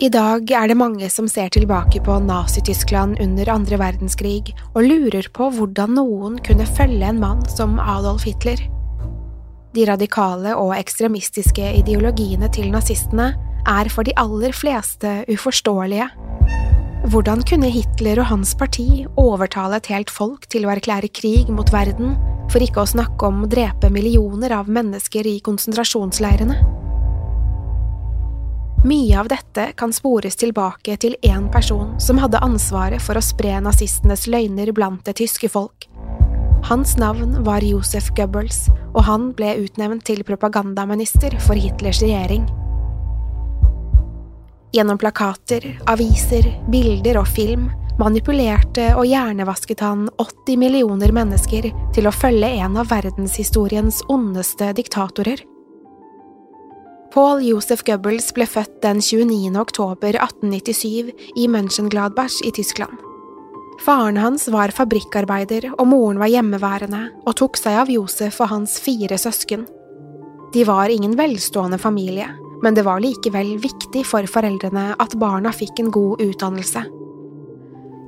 I dag er det mange som ser tilbake på Nazi-Tyskland under andre verdenskrig og lurer på hvordan noen kunne følge en mann som Adolf Hitler. De radikale og ekstremistiske ideologiene til nazistene er for de aller fleste uforståelige. Hvordan kunne Hitler og hans parti overtale et helt folk til å erklære krig mot verden, for ikke å snakke om å drepe millioner av mennesker i konsentrasjonsleirene? Mye av dette kan spores tilbake til én person som hadde ansvaret for å spre nazistenes løgner blant det tyske folk. Hans navn var Josef Goebbels, og han ble utnevnt til propagandaminister for Hitlers regjering. Gjennom plakater, aviser, bilder og film manipulerte og hjernevasket han 80 millioner mennesker til å følge en av verdenshistoriens ondeste diktatorer. Paul Josef Goebbels ble født den 29. oktober 1897 i Mönchengladbach i Tyskland. Faren hans var fabrikkarbeider, og moren var hjemmeværende og tok seg av Josef og hans fire søsken. De var ingen velstående familie, men det var likevel viktig for foreldrene at barna fikk en god utdannelse.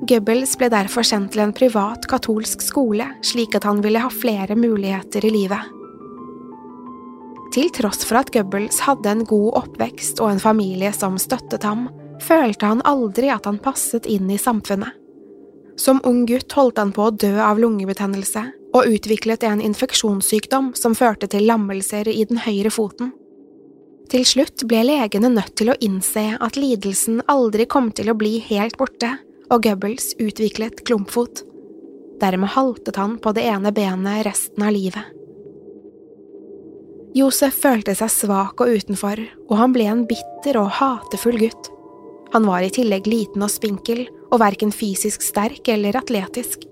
Goebbels ble derfor sendt til en privat katolsk skole, slik at han ville ha flere muligheter i livet. Til tross for at Goebbels hadde en god oppvekst og en familie som støttet ham, følte han aldri at han passet inn i samfunnet. Som ung gutt holdt han på å dø av lungebetennelse, og utviklet en infeksjonssykdom som førte til lammelser i den høyre foten. Til slutt ble legene nødt til å innse at lidelsen aldri kom til å bli helt borte, og Goebbels utviklet klumpfot. Dermed haltet han på det ene benet resten av livet. Josef følte seg svak og utenfor, og han ble en bitter og hatefull gutt. Han var i tillegg liten og spinkel, og verken fysisk sterk eller atletisk.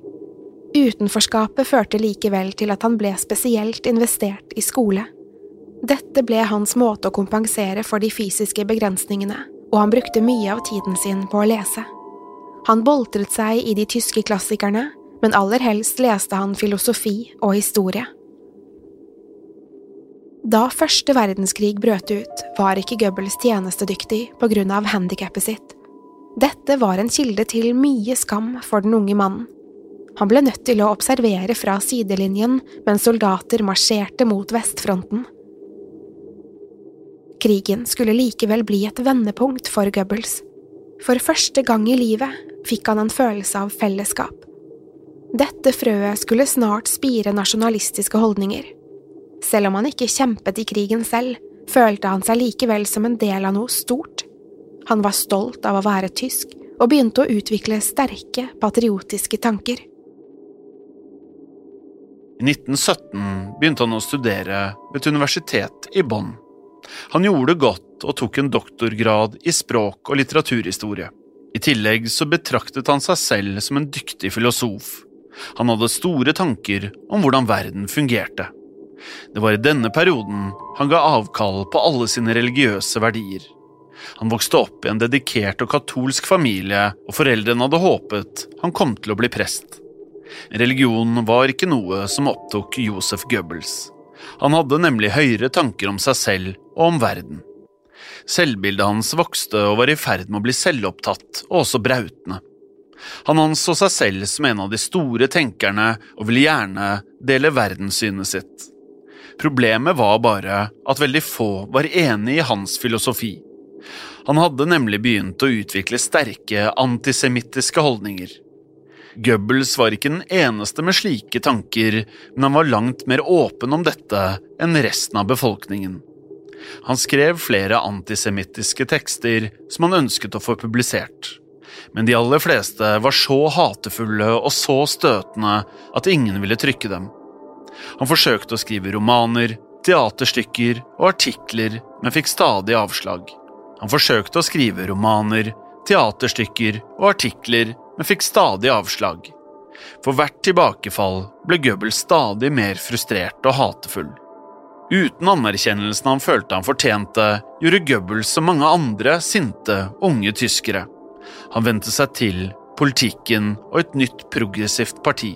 Utenforskapet førte likevel til at han ble spesielt investert i skole. Dette ble hans måte å kompensere for de fysiske begrensningene, og han brukte mye av tiden sin på å lese. Han boltret seg i de tyske klassikerne, men aller helst leste han filosofi og historie. Da første verdenskrig brøt ut, var ikke Goebbels tjenestedyktig på grunn av handikappet sitt. Dette var en kilde til mye skam for den unge mannen. Han ble nødt til å observere fra sidelinjen mens soldater marsjerte mot vestfronten. Krigen skulle likevel bli et vendepunkt for Goebbels. For første gang i livet fikk han en følelse av fellesskap. Dette frøet skulle snart spire nasjonalistiske holdninger. Selv om han ikke kjempet i krigen selv, følte han seg likevel som en del av noe stort. Han var stolt av å være tysk og begynte å utvikle sterke, patriotiske tanker. I 1917 begynte han å studere ved et universitet i Bonn. Han gjorde det godt og tok en doktorgrad i språk- og litteraturhistorie. I tillegg så betraktet han seg selv som en dyktig filosof. Han hadde store tanker om hvordan verden fungerte. Det var i denne perioden han ga avkall på alle sine religiøse verdier. Han vokste opp i en dedikert og katolsk familie, og foreldrene hadde håpet han kom til å bli prest. Religion var ikke noe som opptok Josef Goebbels. Han hadde nemlig høyere tanker om seg selv og om verden. Selvbildet hans vokste og var i ferd med å bli selvopptatt og også brautende. Han anså seg selv som en av de store tenkerne og ville gjerne dele verdenssynet sitt. Problemet var bare at veldig få var enig i hans filosofi. Han hadde nemlig begynt å utvikle sterke antisemittiske holdninger. Goebbels var ikke den eneste med slike tanker, men han var langt mer åpen om dette enn resten av befolkningen. Han skrev flere antisemittiske tekster som han ønsket å få publisert, men de aller fleste var så hatefulle og så støtende at ingen ville trykke dem. Han forsøkte å skrive romaner, teaterstykker og artikler, men fikk stadig avslag. Han forsøkte å skrive romaner, teaterstykker og artikler, men fikk stadig avslag. For hvert tilbakefall ble Goebbels stadig mer frustrert og hatefull. Uten anerkjennelsen han følte han fortjente, gjorde Goebbels som mange andre sinte, unge tyskere. Han vendte seg til politikken og et nytt progressivt parti.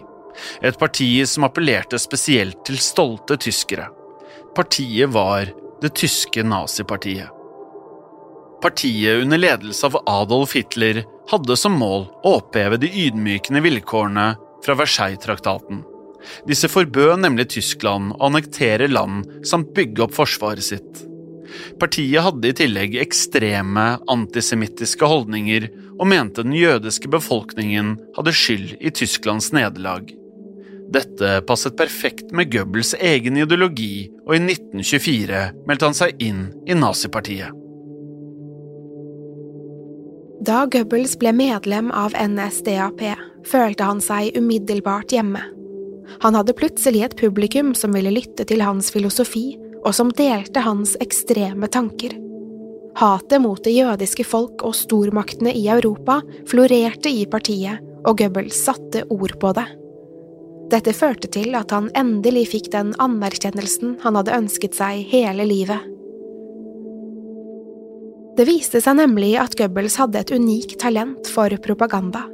Et parti som appellerte spesielt til stolte tyskere. Partiet var det tyske nazipartiet. Partiet under ledelse av Adolf Hitler hadde som mål å oppheve de ydmykende vilkårene fra Versailles-traktaten. Disse forbød nemlig Tyskland å annektere land samt bygge opp forsvaret sitt. Partiet hadde i tillegg ekstreme antisemittiske holdninger og mente den jødiske befolkningen hadde skyld i Tysklands nederlag. Dette passet perfekt med Goebbels egen ideologi, og i 1924 meldte han seg inn i nazipartiet. Da Goebbels ble medlem av NSDAP, følte han seg umiddelbart hjemme. Han hadde plutselig et publikum som ville lytte til hans filosofi, og som delte hans ekstreme tanker. Hatet mot det jødiske folk og stormaktene i Europa florerte i partiet, og Goebbels satte ord på det. Dette førte til at han endelig fikk den anerkjennelsen han hadde ønsket seg hele livet. Det viste seg nemlig at Goebbels hadde et unikt talent for propaganda.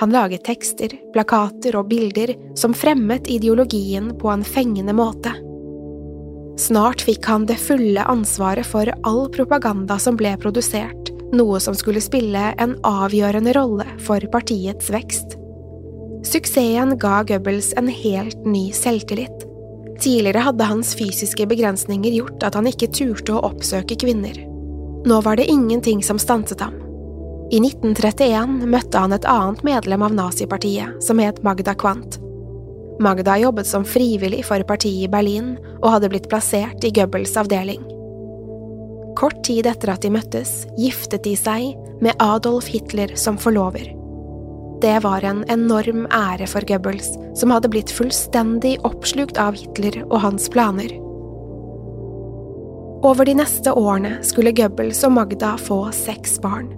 Han laget tekster, plakater og bilder som fremmet ideologien på en fengende måte. Snart fikk han det fulle ansvaret for all propaganda som ble produsert, noe som skulle spille en avgjørende rolle for partiets vekst. Suksessen ga Goebbels en helt ny selvtillit. Tidligere hadde hans fysiske begrensninger gjort at han ikke turte å oppsøke kvinner. Nå var det ingenting som stanset ham. I 1931 møtte han et annet medlem av nazipartiet, som het Magda Quant. Magda jobbet som frivillig for partiet i Berlin og hadde blitt plassert i Goebbels avdeling. Kort tid etter at de møttes, giftet de seg med Adolf Hitler som forlover. Det var en enorm ære for Goebbels, som hadde blitt fullstendig oppslukt av Hitler og hans planer. Over de neste årene skulle Goebbels og Magda få seks barn.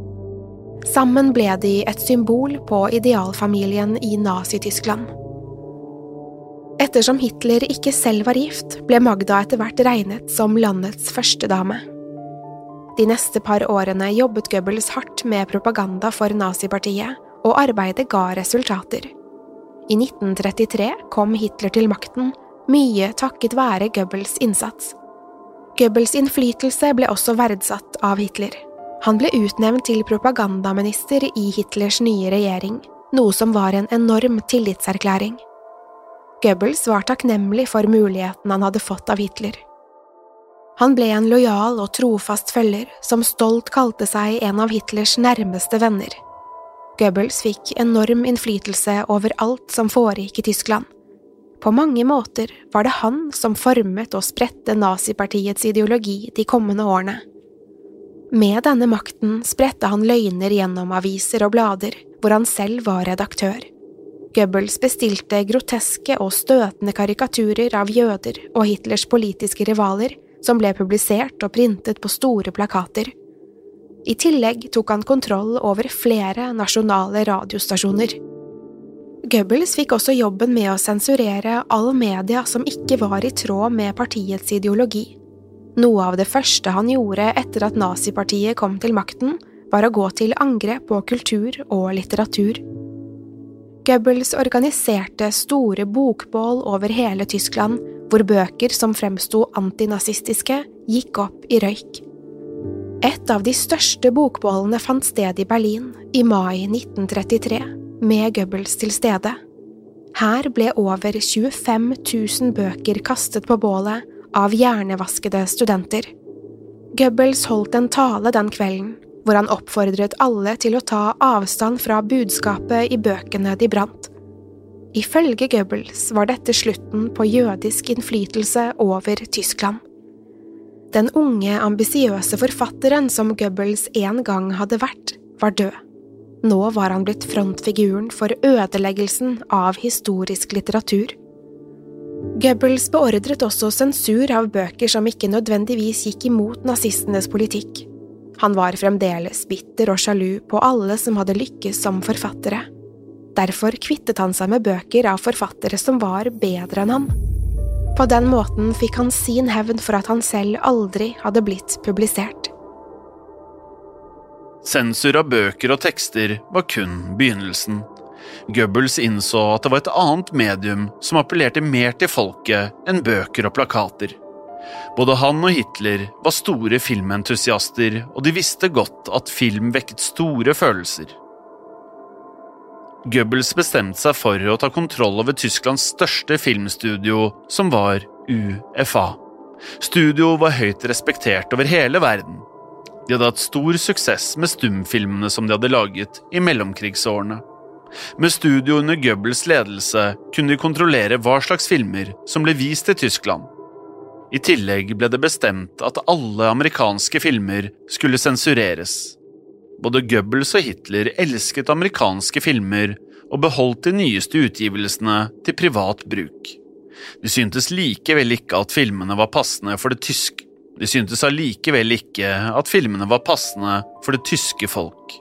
Sammen ble de et symbol på idealfamilien i Nazi-Tyskland. Ettersom Hitler ikke selv var gift, ble Magda etter hvert regnet som landets førstedame. De neste par årene jobbet Goebbels hardt med propaganda for nazipartiet, og arbeidet ga resultater. I 1933 kom Hitler til makten, mye takket være Goebbels innsats. Goebbels innflytelse ble også verdsatt av Hitler. Han ble utnevnt til propagandaminister i Hitlers nye regjering, noe som var en enorm tillitserklæring. Goebbels var takknemlig for muligheten han hadde fått av Hitler. Han ble en lojal og trofast følger som stolt kalte seg en av Hitlers nærmeste venner. Goebbels fikk enorm innflytelse over alt som foregikk i Tyskland. På mange måter var det han som formet og spredte nazipartiets ideologi de kommende årene. Med denne makten spredte han løgner gjennom aviser og blader, hvor han selv var redaktør. Goebbels bestilte groteske og støtende karikaturer av jøder og Hitlers politiske rivaler, som ble publisert og printet på store plakater. I tillegg tok han kontroll over flere nasjonale radiostasjoner. Goebbels fikk også jobben med å sensurere all media som ikke var i tråd med partiets ideologi. Noe av det første han gjorde etter at nazipartiet kom til makten, var å gå til angrep på kultur og litteratur. Goebbels organiserte store bokbål over hele Tyskland hvor bøker som fremsto antinazistiske, gikk opp i røyk. Et av de største bokbålene fant sted i Berlin i mai 1933, med Goebbels til stede. Her ble over 25 000 bøker kastet på bålet av hjernevaskede studenter. Goebbels holdt en tale den kvelden, hvor han oppfordret alle til å ta avstand fra budskapet i bøkene de brant. Ifølge Goebbels var dette slutten på jødisk innflytelse over Tyskland. Den unge, ambisiøse forfatteren som Goebbels en gang hadde vært, var død. Nå var han blitt frontfiguren for ødeleggelsen av historisk litteratur. Goebbels beordret også sensur av bøker som ikke nødvendigvis gikk imot nazistenes politikk. Han var fremdeles bitter og sjalu på alle som hadde lykkes som forfattere. Derfor kvittet han seg med bøker av forfattere som var bedre enn han. På den måten fikk han sin hevn for at han selv aldri hadde blitt publisert. Sensur av bøker og tekster var kun begynnelsen. Goebbels innså at det var et annet medium som appellerte mer til folket enn bøker og plakater. Både han og Hitler var store filmentusiaster, og de visste godt at film vekket store følelser. Goebbels bestemte seg for å ta kontroll over Tysklands største filmstudio, som var UFA. Studioet var høyt respektert over hele verden. De hadde hatt stor suksess med stumfilmene som de hadde laget i mellomkrigsårene. Med studio under Goebbels ledelse kunne de kontrollere hva slags filmer som ble vist i Tyskland. I tillegg ble det bestemt at alle amerikanske filmer skulle sensureres. Både Goebbels og Hitler elsket amerikanske filmer og beholdt de nyeste utgivelsene til privat bruk. De syntes likevel ikke at filmene var passende for det tyske De syntes allikevel ikke at filmene var passende for det tyske folk.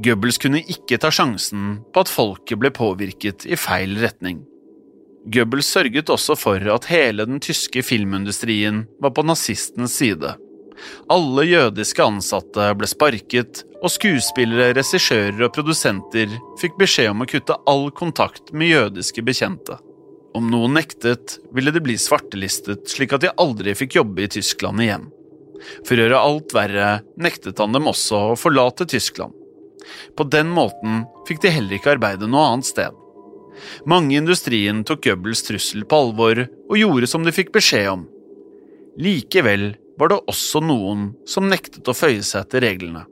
Goebbels kunne ikke ta sjansen på at folket ble påvirket i feil retning. Goebbels sørget også for at hele den tyske filmindustrien var på nazistens side. Alle jødiske ansatte ble sparket, og skuespillere, regissører og produsenter fikk beskjed om å kutte all kontakt med jødiske bekjente. Om noen nektet, ville de bli svartelistet slik at de aldri fikk jobbe i Tyskland igjen. For å gjøre alt verre nektet han dem også å forlate Tyskland. På den måten fikk de heller ikke arbeide noe annet sted. Mange i industrien tok Goebbels trussel på alvor og gjorde som de fikk beskjed om. Likevel var det også noen som nektet å føye seg etter reglene.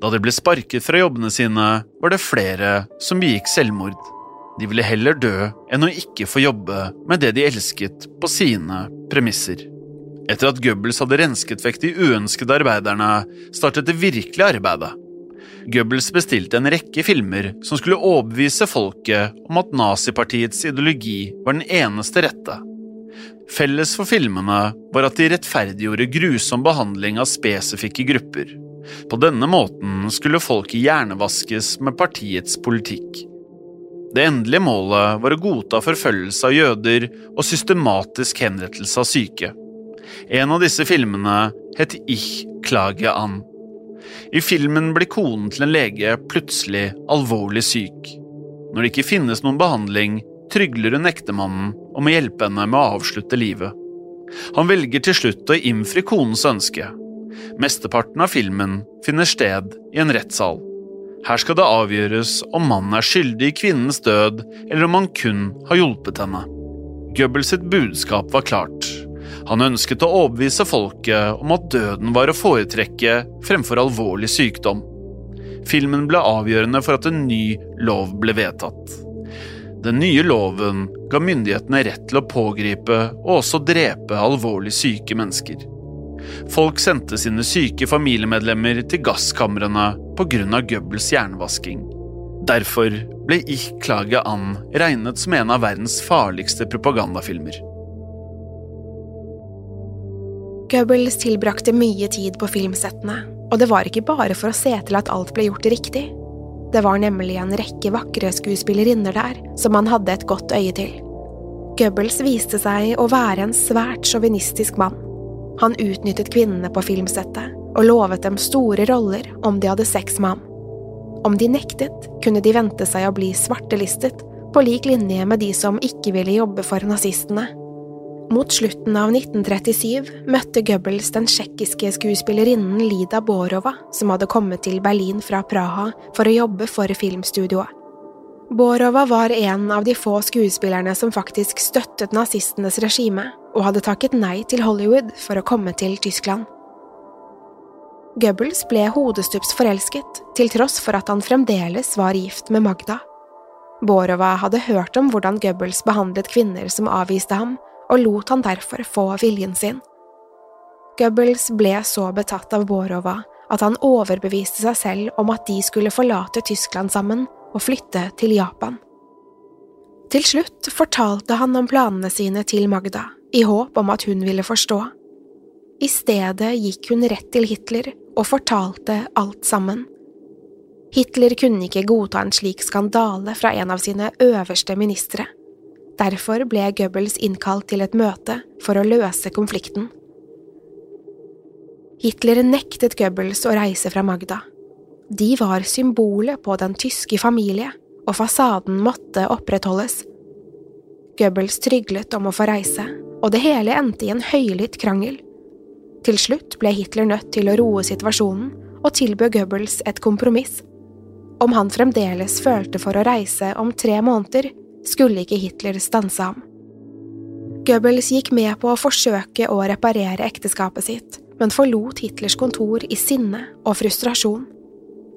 Da de ble sparket fra jobbene sine, var det flere som begikk selvmord. De ville heller dø enn å ikke få jobbe med det de elsket, på sine premisser. Etter at Goebbels hadde rensket vekk de uønskede arbeiderne, startet det virkelige arbeidet. Goebbels bestilte en rekke filmer som skulle overbevise folket om at nazipartiets ideologi var den eneste rette. Felles for filmene var at de rettferdiggjorde grusom behandling av spesifikke grupper. På denne måten skulle folket hjernevaskes med partiets politikk. Det endelige målet var å godta forfølgelse av jøder og systematisk henrettelse av syke. En av disse filmene het Ich klage an. I filmen blir konen til en lege plutselig alvorlig syk. Når det ikke finnes noen behandling, trygler hun ektemannen om å hjelpe henne med å avslutte livet. Han velger til slutt å innfri konens ønske. Mesteparten av filmen finner sted i en rettssal. Her skal det avgjøres om mannen er skyldig i kvinnens død, eller om han kun har hjulpet henne. Goebbels sitt budskap var klart. Han ønsket å overbevise folket om at døden var å foretrekke fremfor alvorlig sykdom. Filmen ble avgjørende for at en ny lov ble vedtatt. Den nye loven ga myndighetene rett til å pågripe og også drepe alvorlig syke mennesker. Folk sendte sine syke familiemedlemmer til gasskamrene pga. Goebbels hjernevasking. Derfor ble Ich Klage An regnet som en av verdens farligste propagandafilmer. Goebbels tilbrakte mye tid på filmsettene, og det var ikke bare for å se til at alt ble gjort riktig. Det var nemlig en rekke vakre skuespillerinner der som han hadde et godt øye til. Goebbels viste seg å være en svært sjåvinistisk mann. Han utnyttet kvinnene på filmsettet og lovet dem store roller om de hadde sex med ham. Om de nektet, kunne de vente seg å bli svartelistet, på lik linje med de som ikke ville jobbe for nazistene. Mot slutten av 1937 møtte Goebbels den tsjekkiske skuespillerinnen Lida Borova, som hadde kommet til Berlin fra Praha for å jobbe for filmstudioet. Borova var en av de få skuespillerne som faktisk støttet nazistenes regime, og hadde takket nei til Hollywood for å komme til Tyskland. Goebbels ble hodestups forelsket, til tross for at han fremdeles var gift med Magda. Borova hadde hørt om hvordan Goebbels behandlet kvinner som avviste ham, og lot han derfor få viljen sin. Goebbels ble så betatt av Borova at han overbeviste seg selv om at de skulle forlate Tyskland sammen og flytte til Japan. Til slutt fortalte han om planene sine til Magda, i håp om at hun ville forstå. I stedet gikk hun rett til Hitler og fortalte alt sammen. Hitler kunne ikke godta en slik skandale fra en av sine øverste ministre. Derfor ble Goebbels innkalt til et møte for å løse konflikten. Hitler nektet Goebbels å reise fra Magda. De var symbolet på den tyske familie, og fasaden måtte opprettholdes. Goebbels tryglet om å få reise, og det hele endte i en høylytt krangel. Til slutt ble Hitler nødt til å roe situasjonen og tilbød Goebbels et kompromiss. Om han fremdeles følte for å reise om tre måneder, skulle ikke Hitler stanse ham. Goebbels gikk med på å forsøke å reparere ekteskapet sitt, men forlot Hitlers kontor i sinne og frustrasjon.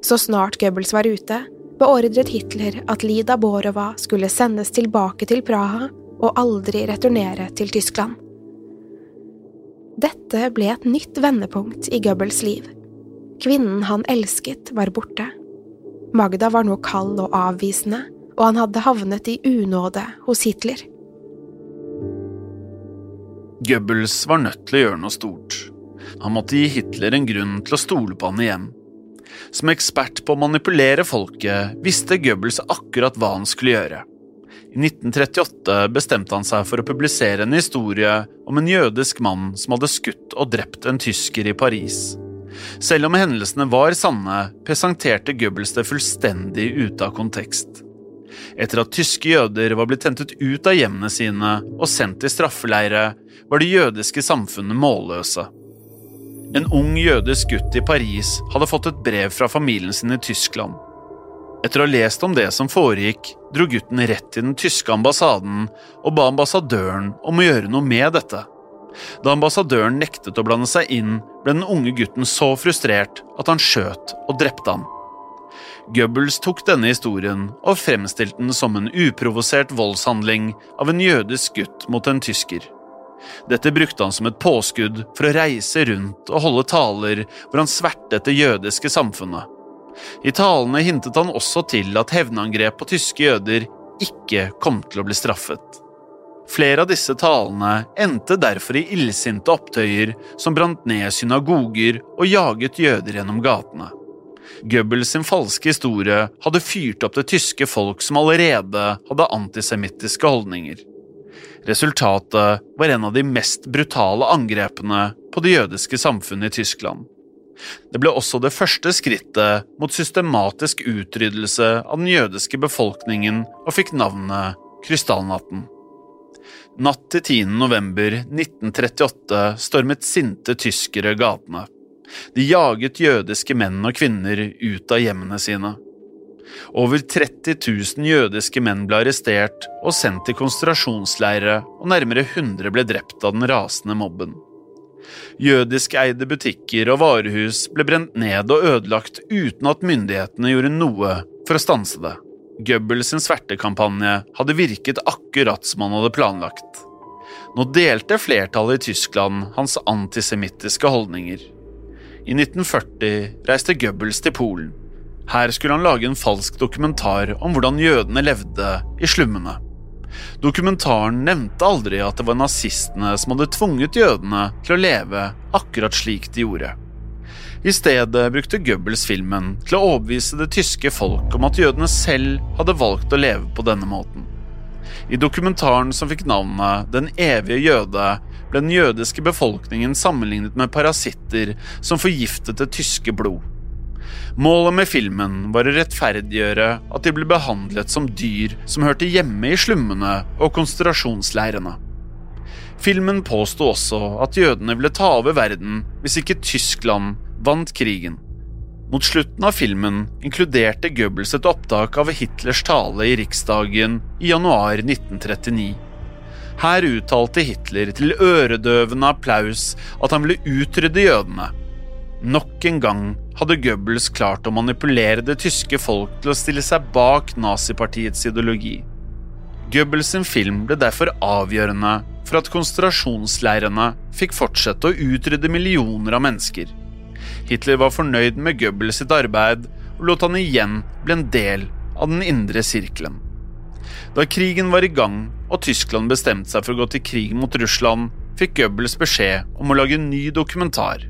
Så snart Goebbels var ute, beordret Hitler at Lida Borova skulle sendes tilbake til Praha og aldri returnere til Tyskland. Dette ble et nytt vendepunkt i Goebbels liv. Kvinnen han elsket, var borte. Magda var nå kald og avvisende, og han hadde havnet i unåde hos Hitler. Goebbels var nødt til å gjøre noe stort. Han måtte gi Hitler en grunn til å stole på han igjen. Som ekspert på å manipulere folket visste Goebbels akkurat hva han skulle gjøre. I 1938 bestemte han seg for å publisere en historie om en jødisk mann som hadde skutt og drept en tysker i Paris. Selv om hendelsene var sanne, presenterte Goebbels det fullstendig ute av kontekst etter at tyske jøder var blitt hentet ut av hjemmene sine og sendt til straffeleire, var det jødiske samfunnet målløse. En ung jødisk gutt i Paris hadde fått et brev fra familien sin i Tyskland. Etter å ha lest om det som foregikk, dro gutten rett til den tyske ambassaden og ba ambassadøren om å gjøre noe med dette. Da ambassadøren nektet å blande seg inn, ble den unge gutten så frustrert at han skjøt og drepte ham. Goebbels tok denne historien og fremstilte den som en uprovosert voldshandling av en jødisk gutt mot en tysker. Dette brukte han som et påskudd for å reise rundt og holde taler hvor han svertet det jødiske samfunnet. I talene hintet han også til at hevnangrep på tyske jøder ikke kom til å bli straffet. Flere av disse talene endte derfor i illsinte opptøyer som brant ned synagoger og jaget jøder gjennom gatene. Goebbels sin falske historie hadde fyrt opp det tyske folk som allerede hadde antisemittiske holdninger. Resultatet var en av de mest brutale angrepene på det jødiske samfunnet i Tyskland. Det ble også det første skrittet mot systematisk utryddelse av den jødiske befolkningen og fikk navnet Krystallnatten. Natt til 10. november 1938 stormet sinte tyskere gatene. De jaget jødiske menn og kvinner ut av hjemmene sine. Over 30 000 jødiske menn ble arrestert og sendt til konsentrasjonsleire, og nærmere 100 ble drept av den rasende mobben. Jødiskeide butikker og varehus ble brent ned og ødelagt uten at myndighetene gjorde noe for å stanse det. Goebbels sin svertekampanje hadde virket akkurat som han hadde planlagt. Nå delte flertallet i Tyskland hans antisemittiske holdninger. I 1940 reiste Goebbels til Polen. Her skulle han lage en falsk dokumentar om hvordan jødene levde i slummene. Dokumentaren nevnte aldri at det var nazistene som hadde tvunget jødene til å leve akkurat slik de gjorde. I stedet brukte Goebbels filmen til å overbevise det tyske folk om at jødene selv hadde valgt å leve på denne måten. I dokumentaren som fikk navnet Den evige jøde, ble den jødiske befolkningen sammenlignet med parasitter som forgiftet det tyske blod. Målet med filmen var å rettferdiggjøre at de ble behandlet som dyr som hørte hjemme i slummene og konsentrasjonsleirene. Filmen påsto også at jødene ville ta over verden hvis ikke Tyskland vant krigen. Mot slutten av filmen inkluderte Goebbels et opptak av Hitlers tale i riksdagen i januar 1939. Her uttalte Hitler til øredøvende applaus at han ville utrydde jødene. Nok en gang hadde Goebbels klart å manipulere det tyske folk til å stille seg bak nazipartiets ideologi. Goebbels sin film ble derfor avgjørende for at konsentrasjonsleirene fikk fortsette å utrydde millioner av mennesker. Hitler var fornøyd med Goebbels sitt arbeid og lot han igjen bli en del av den indre sirkelen. Da krigen var i gang og Tyskland bestemte seg for å gå til krig mot Russland, fikk Goebbels beskjed om å lage en ny dokumentar.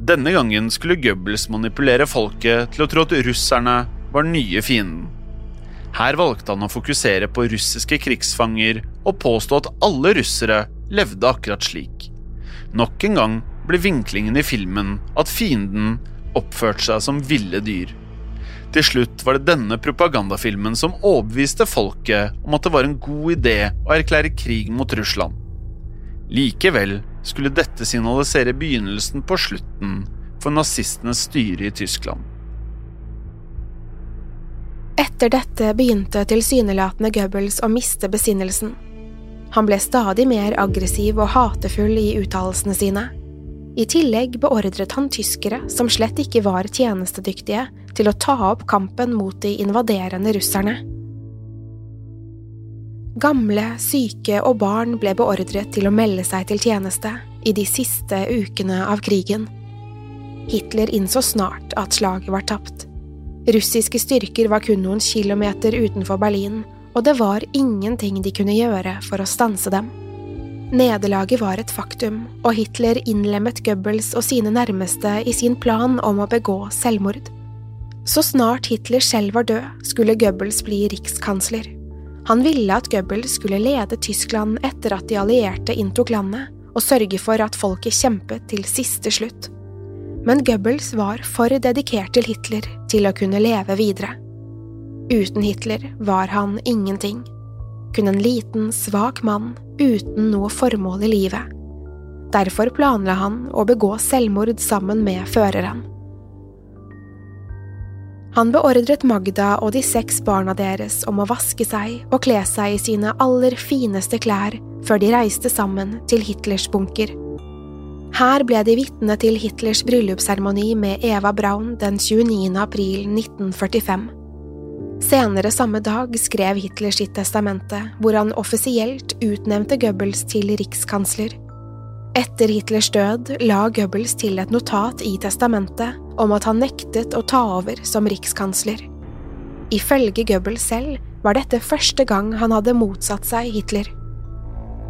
Denne gangen skulle Goebbels manipulere folket til å tro at russerne var den nye fienden. Her valgte han å fokusere på russiske krigsfanger og påstå at alle russere levde akkurat slik. Nok en gang ble vinklingen i filmen at fienden oppførte seg som ville dyr. Til slutt var det denne propagandafilmen som overbeviste folket om at det var en god idé å erklære krig mot Russland. Likevel skulle dette signalisere begynnelsen på slutten for nazistenes styre i Tyskland. Etter dette begynte tilsynelatende Goebbels å miste besinnelsen. Han ble stadig mer aggressiv og hatefull i uttalelsene sine. I tillegg beordret han tyskere som slett ikke var tjenestedyktige, til å ta opp kampen mot de invaderende russerne. Gamle, syke og barn ble beordret til å melde seg til tjeneste i de siste ukene av krigen. Hitler innså snart at slaget var tapt. Russiske styrker var kun noen kilometer utenfor Berlin, og det var ingenting de kunne gjøre for å stanse dem. Nederlaget var et faktum, og Hitler innlemmet Goebbels og sine nærmeste i sin plan om å begå selvmord. Så snart Hitler selv var død, skulle Goebbels bli rikskansler. Han ville at Goebbels skulle lede Tyskland etter at de allierte inntok landet, og sørge for at folket kjempet til siste slutt. Men Goebbels var for dedikert til Hitler til å kunne leve videre. Uten Hitler var han ingenting kun en liten, svak mann uten noe formål i livet. Derfor planla han å begå selvmord sammen med føreren. Han beordret Magda og de seks barna deres om å vaske seg og kle seg i sine aller fineste klær før de reiste sammen til Hitlers bunker. Her ble de vitne til Hitlers bryllupsseremoni med Eva Braun den 29. april 1945. Senere samme dag skrev Hitler sitt testamente, hvor han offisielt utnevnte Goebbels til rikskansler. Etter Hitlers død la Goebbels til et notat i testamentet om at han nektet å ta over som rikskansler. Ifølge Goebbels selv var dette første gang han hadde motsatt seg Hitler.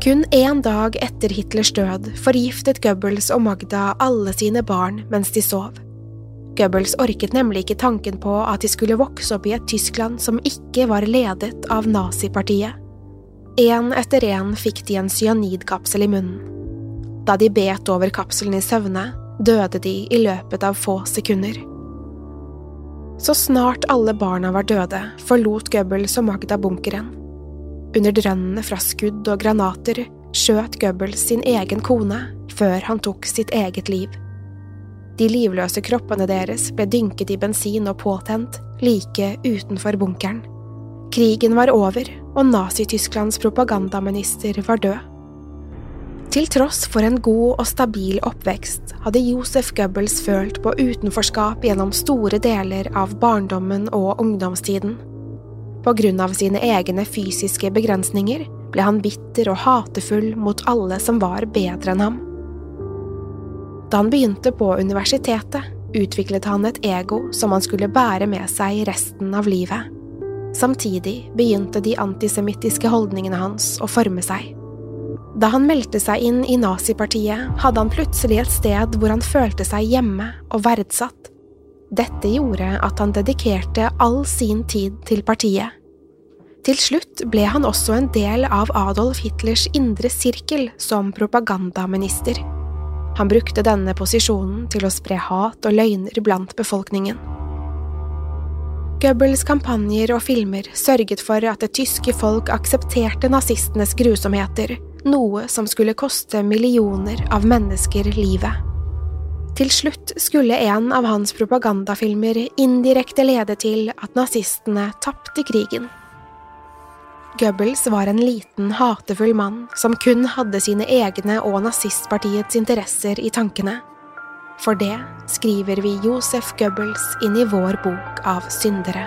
Kun én dag etter Hitlers død forgiftet Goebbels og Magda alle sine barn mens de sov. Goebbels orket nemlig ikke tanken på at de skulle vokse opp i et Tyskland som ikke var ledet av nazipartiet. En etter en fikk de en cyanidkapsel i munnen. Da de bet over kapselen i søvne, døde de i løpet av få sekunder. Så snart alle barna var døde, forlot Goebbels og Magda bunkeren. Under drønnene fra skudd og granater skjøt Goebbels sin egen kone før han tok sitt eget liv. De livløse kroppene deres ble dynket i bensin og påtent, like utenfor bunkeren. Krigen var over, og Nazi-Tysklands propagandaminister var død. Til tross for en god og stabil oppvekst hadde Josef Goebbels følt på utenforskap gjennom store deler av barndommen og ungdomstiden. På grunn av sine egne fysiske begrensninger ble han bitter og hatefull mot alle som var bedre enn ham. Da han begynte på universitetet, utviklet han et ego som han skulle bære med seg resten av livet. Samtidig begynte de antisemittiske holdningene hans å forme seg. Da han meldte seg inn i nazipartiet, hadde han plutselig et sted hvor han følte seg hjemme og verdsatt. Dette gjorde at han dedikerte all sin tid til partiet. Til slutt ble han også en del av Adolf Hitlers indre sirkel som propagandaminister. Han brukte denne posisjonen til å spre hat og løgner blant befolkningen. Goebbels kampanjer og filmer sørget for at det tyske folk aksepterte nazistenes grusomheter noe som skulle koste millioner av mennesker livet. Til slutt skulle en av hans propagandafilmer indirekte lede til at nazistene tapte krigen. Goebbels var en liten, hatefull mann som kun hadde sine egne og nazistpartiets interesser i tankene. For det skriver vi Josef Goebbels inn i vår bok av syndere.